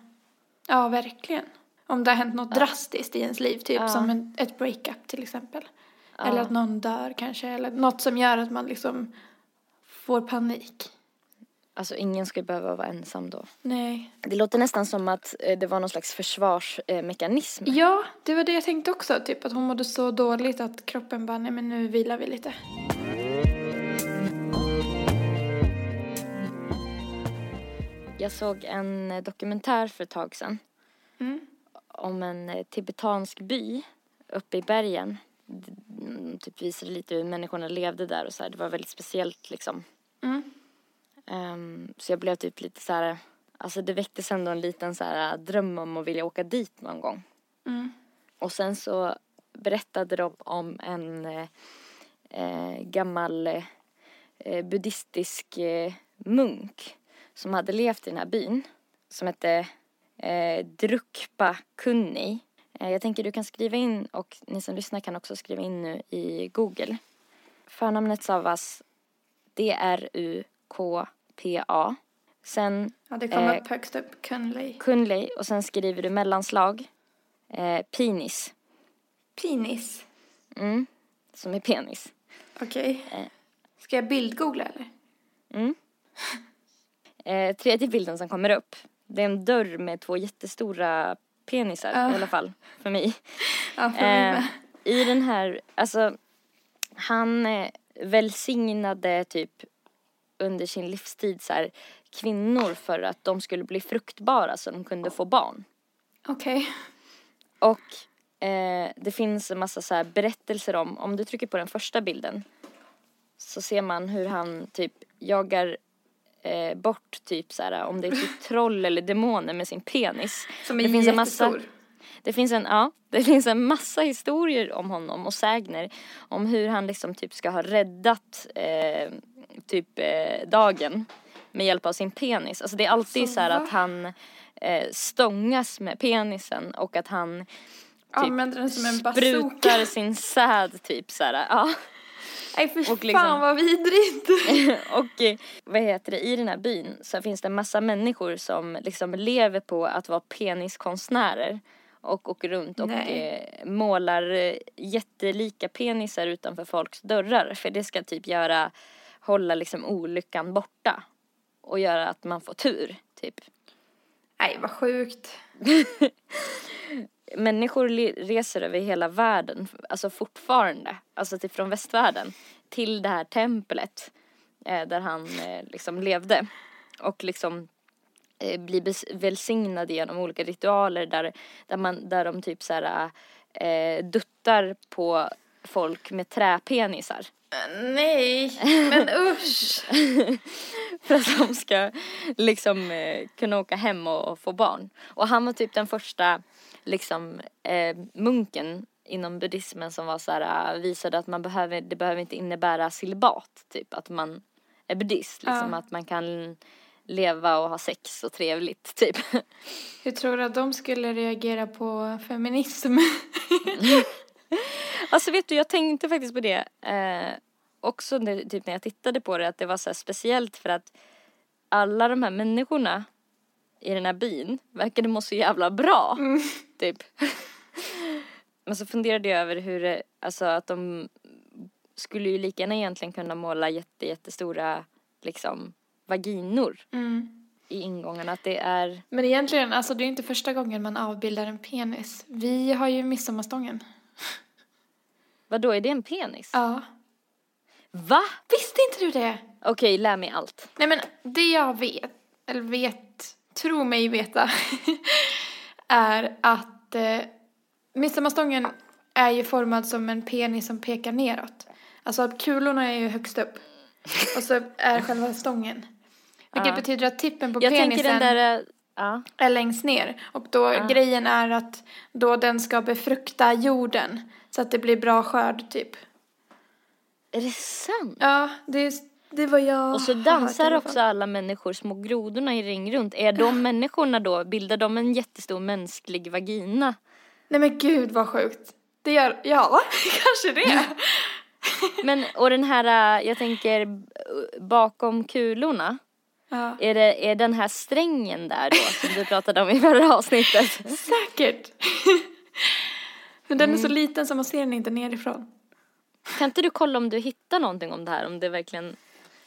ja verkligen. Om det har hänt något drastiskt i ens liv, typ Ja. som en, ett breakup till exempel. Ja. Eller att någon dör kanske, eller något som gör att man liksom får panik. Alltså ingen ska behöva vara ensam då. Nej. Det låter nästan som att eh, det var någon slags försvarsmekanism. Ja, det var det jag tänkte också. Typ att hon mådde så dåligt att kroppen bara, nej men nu vilar vi lite. Jag såg en eh, dokumentär för ett tag sedan Mm. om en eh, tibetansk by uppe i bergen. Mm, Typ visade lite hur människorna levde där och så här. Det var väldigt speciellt liksom. Mm. Ehm, så jag blev typ lite så här, alltså det väcktes ändå en liten så här dröm om att vilja åka dit någon gång. Mm. Och sen så berättade de om en eh, eh, gammal eh, buddhistisk eh, munk som hade levt i den här byn som hette eh, Drukpa Kunni. Eh, jag tänker du kan skriva in och ni som lyssnar kan också skriva in nu i Google. Förnamnet stavas D-R-U-K-P-A. Sen Ja, det kom Eh, upp högst upp, Kunley. Kunley och sen skriver du mellanslag eh, Pinis. Penis. Mm, som är penis. Okej. Eh. Ska jag bildgoogla eller? Mm. Eh, tredje bilden som kommer upp, det är en dörr med två jättestora penisar Ja. i alla fall, för mig. Ja, för mig Eh, med. I den här, alltså, han eh, välsignade typ under sin livstid så här, kvinnor för att de skulle bli fruktbara så de kunde få barn. Okej. Och eh, det finns en massa så berättelser om, om du trycker på den första bilden så ser man hur han typ jagar eh, bort typ så här om det är typ troll eller demoner med sin penis. Som är det finns en massa, jättestor. Det finns en, ja, det finns en massa historier om honom och sägner om hur han liksom typ ska ha räddat eh, typ eh, dagen med hjälp av sin penis. Alltså det är alltid Så så, här att han eh, stångas med penisen och att han typ Använder den som en bazooka. sprutar sin säd typ så här. Ja. Nej för och fan liksom- vad vidrigt. och eh, vad heter det, i den här byn så finns det en massa människor som liksom lever på att vara peniskonstnärer. Och åker runt och eh, målar eh, jättelika penisar utanför folks dörrar. För det ska typ göra, hålla liksom olyckan borta. Och göra att man får tur, typ. Nej vad sjukt. Människor reser över hela världen, alltså fortfarande, alltså typ från västvärlden, till det här templet eh, där han eh, liksom levde. Och liksom eh, blir bes- välsignad genom olika ritualer där, där, man, där de typ så här eh, duttar på folk med träpenisar. Äh, Nej, men usch. För att de ska liksom eh, kunna åka hem och, och få barn. Och han var typ den första liksom eh, munken inom buddhismen som var så här, eh, visade att man behöver, det behöver inte innebära celibat typ att man är buddhist liksom Ja. att man kan leva och ha sex och trevligt typ. Hur tror du att de skulle reagera på feminism? Alltså vet du, jag tänkte faktiskt på det eh, också när, typ när jag tittade på det att det var så här speciellt för att alla de här människorna i den här byn verkade må så jävla bra. Typ. Men så funderade jag över hur det, alltså att de skulle ju lika gärna egentligen kunna måla jätte, jättestora liksom vaginor Mm. i ingångarna. Att det är, Men egentligen, alltså det är inte första gången man avbildar en penis. Vi har ju midsommarstången. vad då är det en penis? Ja. Va? Visste inte du det? Okej, lär mig allt. Nej men det jag vet, eller vet, tror mig veta, är att eh, midsommarstången är ju formad som en penis som pekar neråt. Alltså att kulorna är ju högst upp. Och så är själva stången. Vilket Ja. betyder att tippen på Jag penisen tänker den där, eh, ja. är längst ner. Och då Ja. grejen är att då den ska befrukta jorden. Så att det blir bra skörd typ. Är det sant? Ja, det det vad jag Och så hört dansar också alla människor små grodorna i ring runt. Är de människorna då, bildar de en jättestor mänsklig vagina? Nej men gud vad sjukt. Det gör, ja, kanske det. Men, och den här, äh, jag tänker bakom kulorna, Ja. är, det, är den här strängen där då som du pratade om i förra avsnittet? Säkert. Men den är Mm. så liten så man ser den inte nerifrån. Kan inte du kolla om du hittar någonting om det här? Om det verkligen...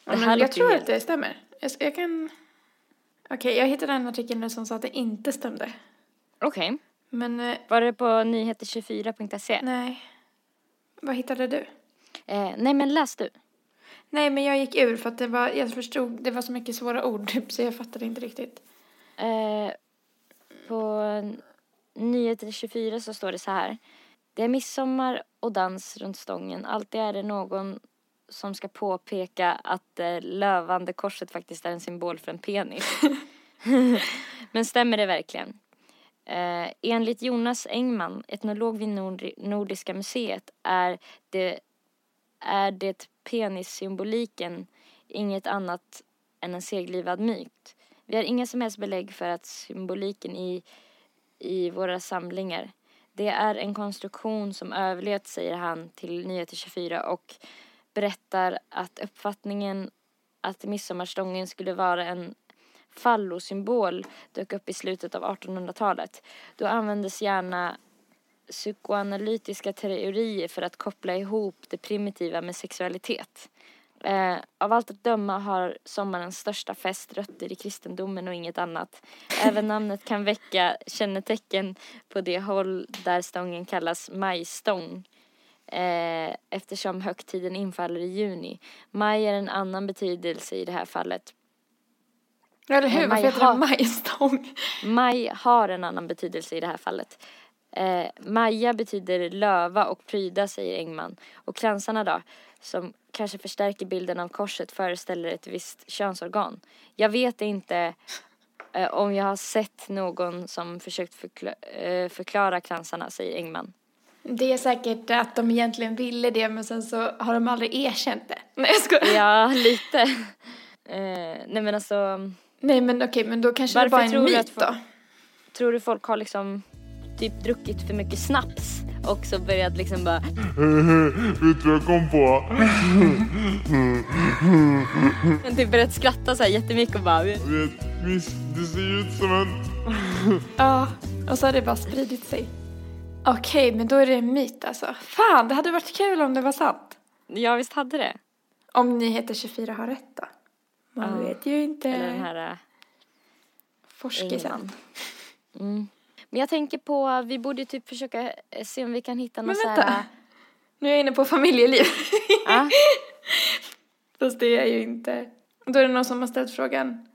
Det här jag tror helt- att det stämmer. Jag, jag kan... Okej, jag hittade en artikel nu som sa att det inte stämde. Okej. Men eh, Var det på nyheter24.se? nej. Vad hittade du? Eh, nej men läs du. Nej, men jag gick ur för att det var, jag förstod, det var så mycket svåra ord typ, så jag fattade inte riktigt. Eh, på Nyheter 24 så står det så här. Det är midsommar och dans runt stången. Alltid är det någon som ska påpeka att det lövande korset faktiskt är en symbol för en penis. Men stämmer det verkligen? Eh, enligt Jonas Engman, etnolog vid Nord- Nordiska museet, är det, är det penissymboliken inget annat än en seglivad myt. Vi har inga som helst belägg för att symboliken i, i våra samlingar. Det är en konstruktion som överlevt, säger han till Nyheter 24 och berättar att uppfattningen att midsommarstången skulle vara en fallosymbol dök upp i slutet av 1800-talet. Då användes gärna psykoanalytiska teorier för att koppla ihop det primitiva med sexualitet. Eh, av allt att döma har sommarens största fest rötter i kristendomen och inget annat. Även namnet kan väcka kännetecken på det håll där stången kallas majstång. Eh, eftersom högtiden infaller i juni. Maj är en annan betydelse i det här fallet. Eller hur? Eh, Varför heter det majstång? Maj har en annan betydelse i det här fallet. Eh, Maja betyder löva och pryda, säger Engman. Och kransarna då, som kanske förstärker bilden av korset, föreställer ett visst könsorgan. Jag vet inte eh, om jag har sett någon som försökt förkla- eh, förklara kransarna, säger Engman. Det är säkert att de egentligen ville det men sen så har de aldrig erkänt det. Nej jag skojar. Ja, lite. Eh, nej men alltså, Nej men okej, men då kanske Varför det bara är en myt folk- då. tror du folk har liksom typ druckit för mycket snaps och så börjat liksom bara Vet du vad jag kom på? Men typ börjat skratta så här jättemycket och bara Vet, det ser ut som en... Ja, och så har det bara spridit sig. Okej, men då är det en myt alltså. Fan, det hade varit kul om det var sant. Ja visst hade det. Om Nyheter 24 har rätt då. Man Ja. vet ju inte. Eller den här äh, Forskisen. Mm. Men jag tänker på, vi borde typ försöka eh, se om vi kan hitta någon Men så vänta. här... Nu är jag inne på familjeliv. Ja, Fast det är ju inte. Då är det någon som har ställt frågan.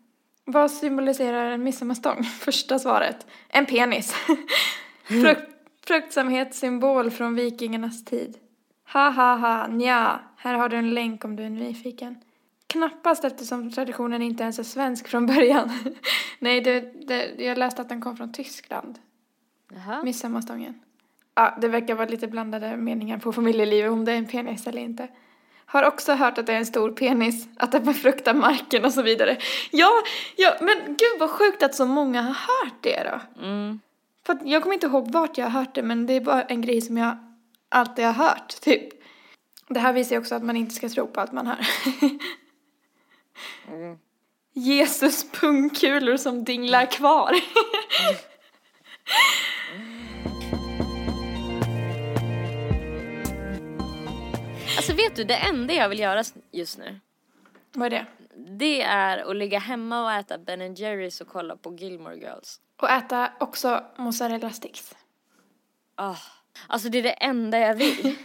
Vad symboliserar en midsommarstång? Första svaret. En penis. Frukt, fruktsamhetssymbol från vikingarnas tid. Ha ha ha, nja. Här har du en länk om du är nyfiken. Knappast eftersom traditionen inte ens är svensk från början. Nej, det, det, jag läste att den kom från Tyskland. Jaha. Midsommarstången. Ja, det verkar vara lite blandade meningar på familjelivet om det är en penis eller inte. Har också hört att det är en stor penis, att den befruktar marken och så vidare. Ja, ja, men gud vad sjukt att så många har hört det då. Mm. För jag kommer inte ihåg vart jag har hört det, men det är bara en grej som jag alltid har hört, typ. Det här visar ju också att man inte ska tro på allt man hör. Mm. Jesus pungkulor som dinglar kvar. Alltså vet du, det enda jag vill göra just nu, Vad är det? det är att ligga hemma och äta Ben Jerrys och kolla på Gilmore Girls. Och äta också mozzarella sticks. Ah. Alltså det är det enda jag vill.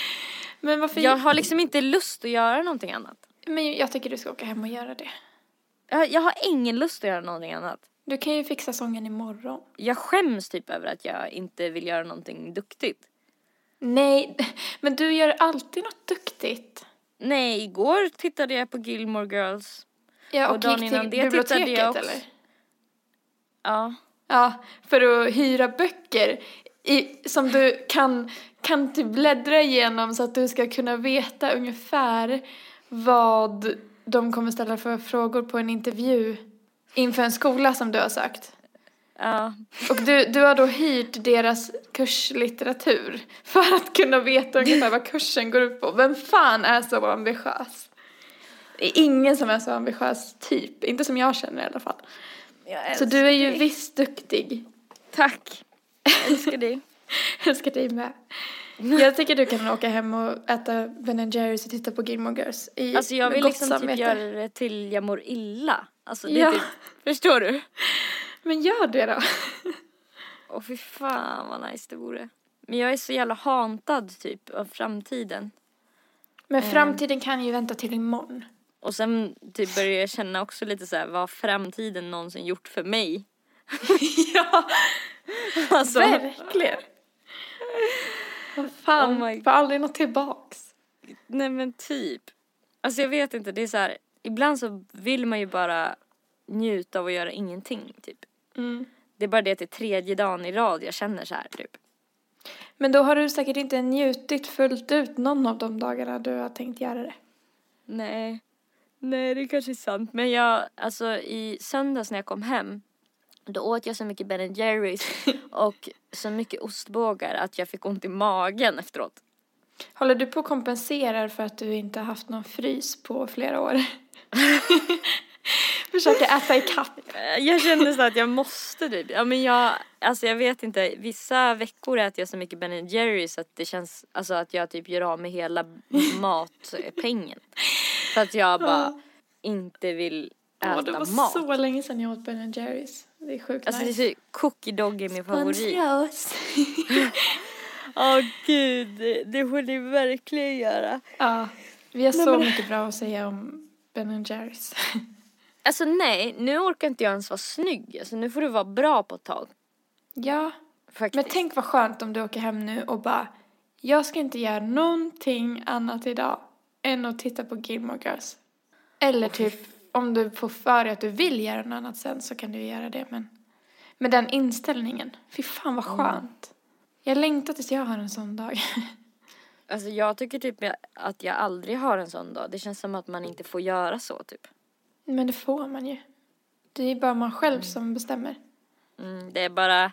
Men varför? Jag har liksom inte lust att göra någonting annat. Men jag tycker du ska åka hem och göra det. Jag, jag har ingen lust att göra någonting annat. Du kan ju fixa sången imorgon. Jag skäms typ över att jag inte vill göra någonting duktigt. Nej, men du gör alltid något duktigt. Nej, igår tittade jag på Gilmore Girls. Ja, Och och, dagen innan till det tittade jag också. eller? Ja. Ja, för att hyra böcker i, som du kan, kan typ bläddra igenom så att du ska kunna veta ungefär vad de kommer ställa för frågor på en intervju inför en skola som du har sökt. Ja. Och du, du har då hyrt deras kurslitteratur för att kunna veta ungefär vad kursen går ut på. Vem fan är så ambitiös? Det är ingen som är så ambitiös typ, inte som jag känner i alla fall. Så du är ju visst duktig. Tack. Jag älskar dig. Jag älskar dig med. Jag tycker du kan åka hem och äta Ben Jerrys och titta på Gilmore Girls i Alltså jag vill gott liksom typ samvete. göra det till jag mår illa. Alltså det är Ja. typ, förstår du? Men gör det då. Åh fy fan vad nice det vore. Men jag är så jävla hantad typ av framtiden. Men framtiden kan ju vänta till imorgon. Och sen typ börjar jag känna också lite så här, vad framtiden någonsin gjort för mig? ja, Alltså, verkligen. Vad fan, Oh får aldrig något tillbaks. nej men typ. Alltså jag vet inte, det är så här, ibland så vill man ju bara njuta av att göra ingenting typ. Mm. Det är bara det att det är tredje dagen i rad jag känner så här typ. Men då har du säkert inte njutit fullt ut någon av de dagarna du har tänkt göra det. Nej. Nej, det kanske är sant. Men jag, alltså i söndags när jag kom hem, då åt jag så mycket Ben Jerrys och så mycket ostbågar att jag fick ont i magen efteråt. Håller du på att kompensera för att du inte har haft någon frys på flera år? Försöker äta ikapp. Eh, Jag kände så att jag måste typ. Ja men jag, alltså jag vet inte, vissa veckor äter jag så mycket Ben Jerrys att det känns, alltså att jag typ gör av med hela matpengen. För att jag bara inte vill äta Åh, det var mat. så länge sedan jag åt Ben Jerrys. Det är sjukt Alltså det är nice. så, cookie dog är min favorit. Sponsios. Åh gud, det, det får ni verkligen göra. ja, vi har så men- mycket bra att säga om Ben Jerrys. Alltså nej, nu orkar inte jag ens vara snygg. Alltså nu får du vara bra på ett tag. ja, Faktiskt. men tänk vad skönt om du åker hem nu och bara jag ska inte göra någonting annat idag än att titta på Gilmore Girls. Eller typ om du får för dig att du vill göra något annat sen så kan du göra det men med den inställningen, fy fan vad skönt. Jag längtar tills jag har en sån dag. Alltså jag tycker typ att jag aldrig har en sån dag. Det känns som att man inte får göra så typ. Men det får man ju. Det är bara man själv som bestämmer. Mm, det är bara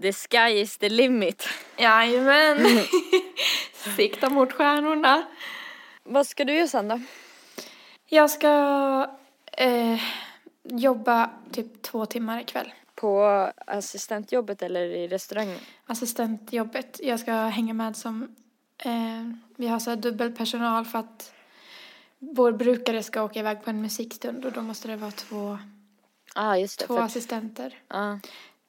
the sky is the limit. Jajamän. Sikta mot stjärnorna. Vad ska du göra sen då? Jag ska eh, jobba typ två timmar ikväll. På assistentjobbet eller i restaurangen? Assistentjobbet. Jag ska hänga med som, eh, vi har så här dubbelpersonal för att vår brukare ska åka iväg på en musikstund och då måste det vara två, ah, det. två för- assistenter. Ja.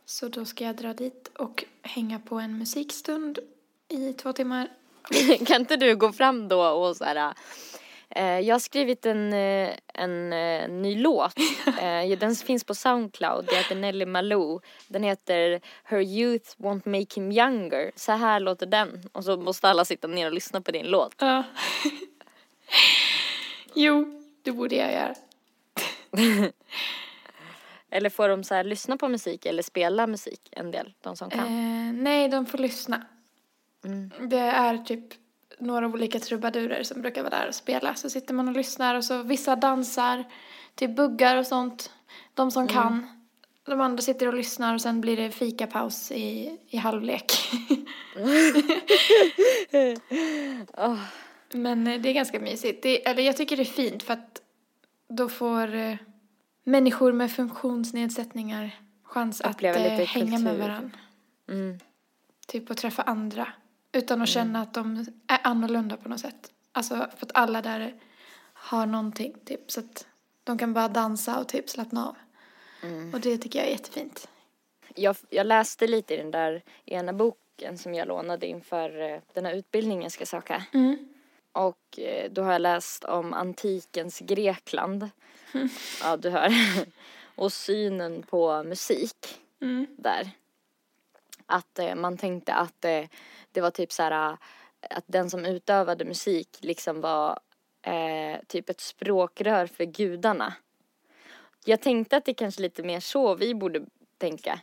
Så då ska jag dra dit och hänga på en musikstund i två timmar. kan inte du gå fram då och så här jag har skrivit en, eh, en, eh, ny låt. Eh, den finns på Soundcloud. Det heter Nelly Malou. Den heter Her Youth Won't Make Him Younger. Så här låter den. Och så måste alla sitta ner och lyssna på din låt. Ja. jo, det borde jag göra. Eller får de så här lyssna på musik eller spela musik en del, de som kan? Eh, nej, de får lyssna. Mm. Det är typ några olika trubadurer som brukar vara där och spela. Så sitter man och lyssnar och så vissa dansar till buggar och sånt. De som kan. De andra sitter och lyssnar och sen blir det fikapaus i, i halvlek. Åh, Men eh, det är ganska mysigt. Det, eller jag tycker det är fint för att då får eh, människor med funktionsnedsättningar chans att Uppleva eh, lite hänga med kultur. varandra. mm. Typ att träffa andra. Utan att känna att de är annorlunda på något sätt. Alltså för att alla där har någonting typ. Så att de kan bara dansa och typ slappna av. Och det tycker jag är jättefint. jag, jag läste lite i den där ena boken som jag lånade inför eh, den här utbildningen jag ska söka. Mm. Och eh, då har jag läst om antikens Grekland. Ja, du hör. Och synen på musik Mm. där. Att eh, man tänkte att det var typ så här eh, att den som utövade musik liksom var eh, typ ett språkrör för gudarna. Jag tänkte att det kanske lite mer så vi borde tänka.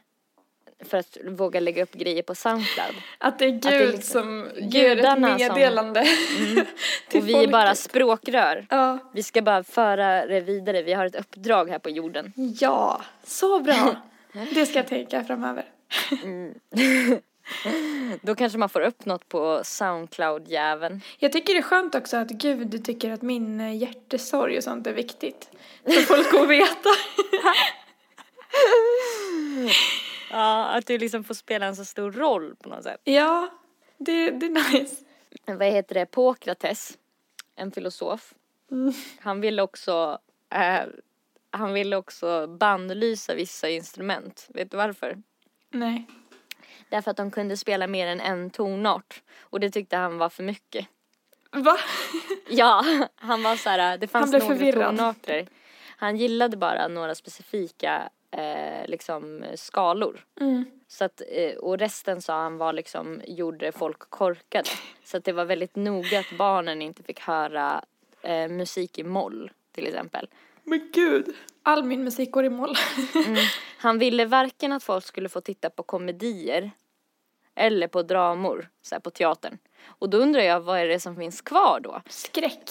För att våga lägga upp grejer på Soundcloud. Att det är Gud det är liksom som ger ett gudarna som- meddelande. till Och vi är bara folket. språkrör. Ja. Vi ska bara föra det vidare. Vi har ett uppdrag här på jorden. ja, så bra. Det ska jag tänka framöver. Då kanske man får upp något på Soundcloud-jäveln. Jag tycker det är skönt också att Gud tycker att min eh, hjärtesorg och sånt är viktigt. För folk att veta. Ja, att du liksom får spela en så stor roll på något sätt. Ja, det, det är nice. Vad heter det? Pokrates, en filosof. Han ville också, eh, han ville också bannlysa vissa instrument. Vet du varför? Nej. Därför att de kunde spela mer än en tonart. Och det tyckte han var för mycket. Va? Ja, han var så här, det fanns några förvirrad. tonarter. Han gillade bara några specifika eh, liksom skalor. Mm. Så att, eh, och resten sa han var liksom, gjorde folk korkade. Så att det var väldigt noga att barnen inte fick höra eh, musik i moll till exempel. Men gud. All min musik går i moll. Han ville varken att folk skulle få titta på komedier eller på dramor, så här på teatern. Och då undrar jag, vad är det som finns kvar då? Skräck.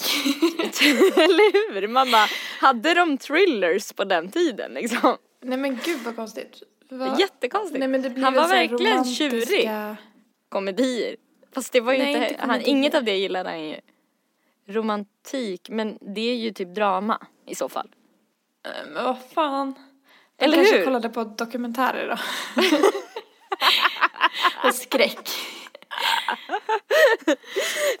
Eller hur? Man bara, hade de thrillers på den tiden liksom? Nej men gud vad konstigt. Va? Jättekonstigt. Nej, men det blir han var verkligen romantiska- tjurig. Komedier. Fast det var ju Nej, inte, inte han, inget av det gillade han ju. Romantik, men det är ju typ drama i så fall. Eh, Men vad fan. Eller kanske hur? kollade på dokumentärer då. och skräck.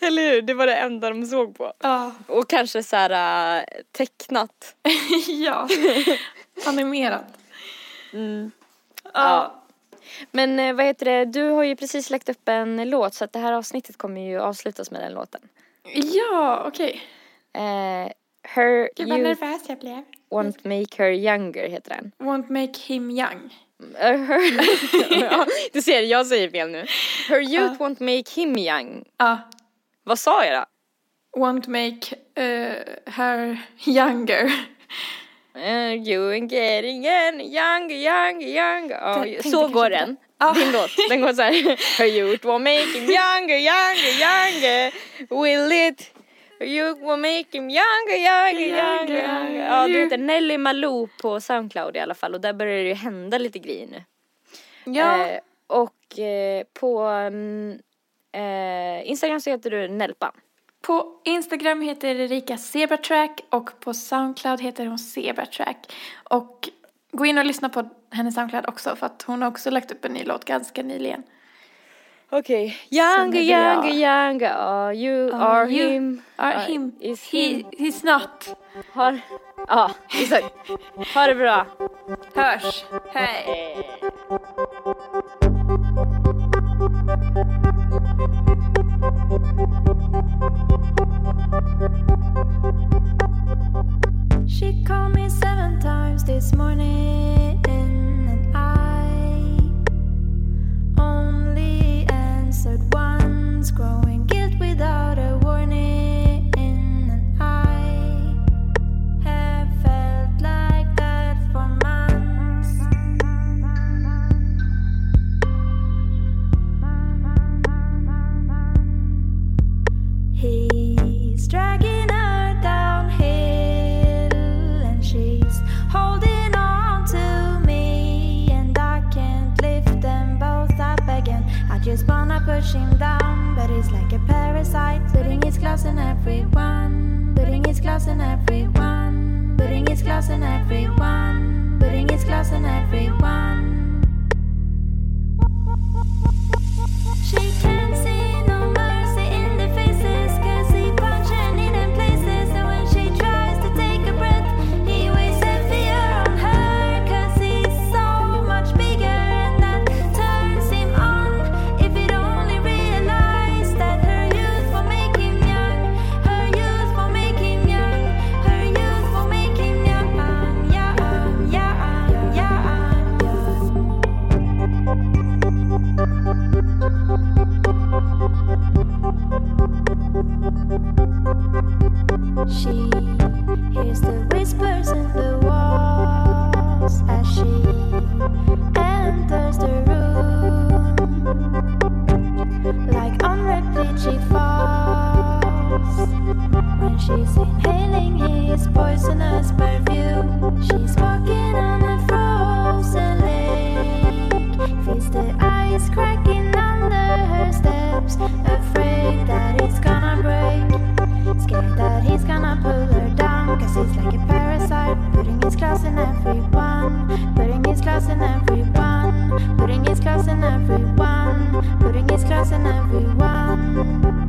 Eller hur? Det var det enda de såg på. Ja. Och kanske så här äh, tecknat. ja. Animerat. Mm. Ja. Men eh, vad heter det, du har ju precis lagt upp en låt så att det här avsnittet kommer ju avslutas med den låten. Ja, okej. Eh, Her Gud vad nervös jag blev. Won't Make Her Younger heter den. Won't make him young. Her... ja, du ser, jag säger fel nu. Her youth won't make him young. Ja. Vad sa jag då? Won't make eh, her younger. Uh, you ain't getting any younger, younger, younger. Tänkte så går den. Ja. Din låt. Den går så här. Her youth won't make him younger, younger, younger. Will it? Youth won't make him younger, younger, younger, younger. Ja, du heter Nelly Malou på Soundcloud i alla fall och där börjar det ju hända lite grejer nu. Ja. Eh, och eh, på mm, eh, Instagram så heter du Nelpan. På Instagram heter Erika Zebratrack och på Soundcloud heter hon Zebratrack. Och gå in och lyssna på hennes Soundcloud också för att hon har också lagt upp en ny låt ganska nyligen. Okej. Younger, är bra. younger, younger are you, are, you- him. Are are- him. Is He, him. he's not. Har, ja, exakt. Ha det bra. Hörs. Hej. She called me seven times this morning and I answered once, growing guilt without a push down, but it's like a parasite, putting its claws in everyone, putting its claws in everyone, putting its claws in everyone, putting its claws in everyone. She can't see. She hears the wind. everyone.